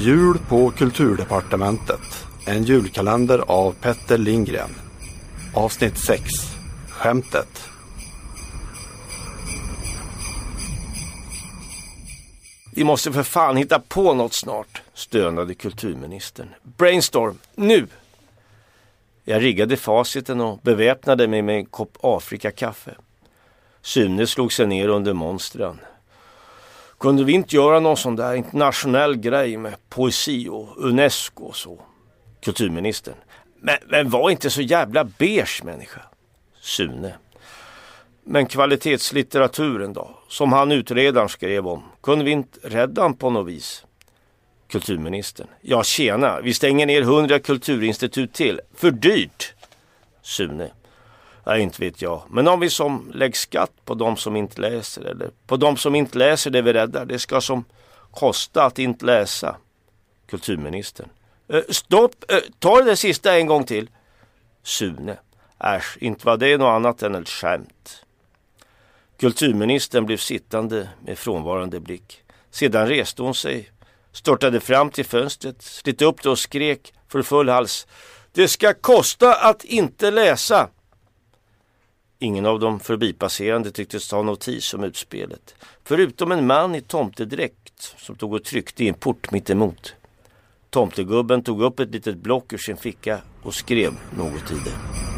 Jul på Kulturdepartementet. En julkalender av Petter Lindgren. Avsnitt 6. Skämtet. Vi måste för fan hitta på något snart, stönade kulturministern. Brainstorm, nu! Jag riggade faciten och beväpnade mig med en kopp Afrikakaffe. Sune slog sig ner under monstren. Kunde vi inte göra någon sån där internationell grej med poesi och Unesco och så? Kulturministern. Men, men var inte så jävla beige människa. Sune. Men kvalitetslitteraturen då? Som han utredaren skrev om. Kunde vi inte rädda han på något vis? Kulturministern. Ja tjena, vi stänger ner hundra kulturinstitut till. För dyrt. Sune. Ja, inte vet jag. Men om vi som lägger skatt på de som inte läser eller på de som inte läser det vi räddar. Det ska som kosta att inte läsa. Kulturministern. Eh, stopp, eh, ta det där sista en gång till. Sune. Äsch, inte var det något annat än ett skämt. Kulturministern blev sittande med frånvarande blick. Sedan reste hon sig, störtade fram till fönstret, slet upp det och skrek för full hals. Det ska kosta att inte läsa! Ingen av de förbipasserande tycktes ta notis om utspelet. Förutom en man i tomtedräkt som tog och tryckte i en port mittemot. Tomtegubben tog upp ett litet block ur sin ficka och skrev något i det.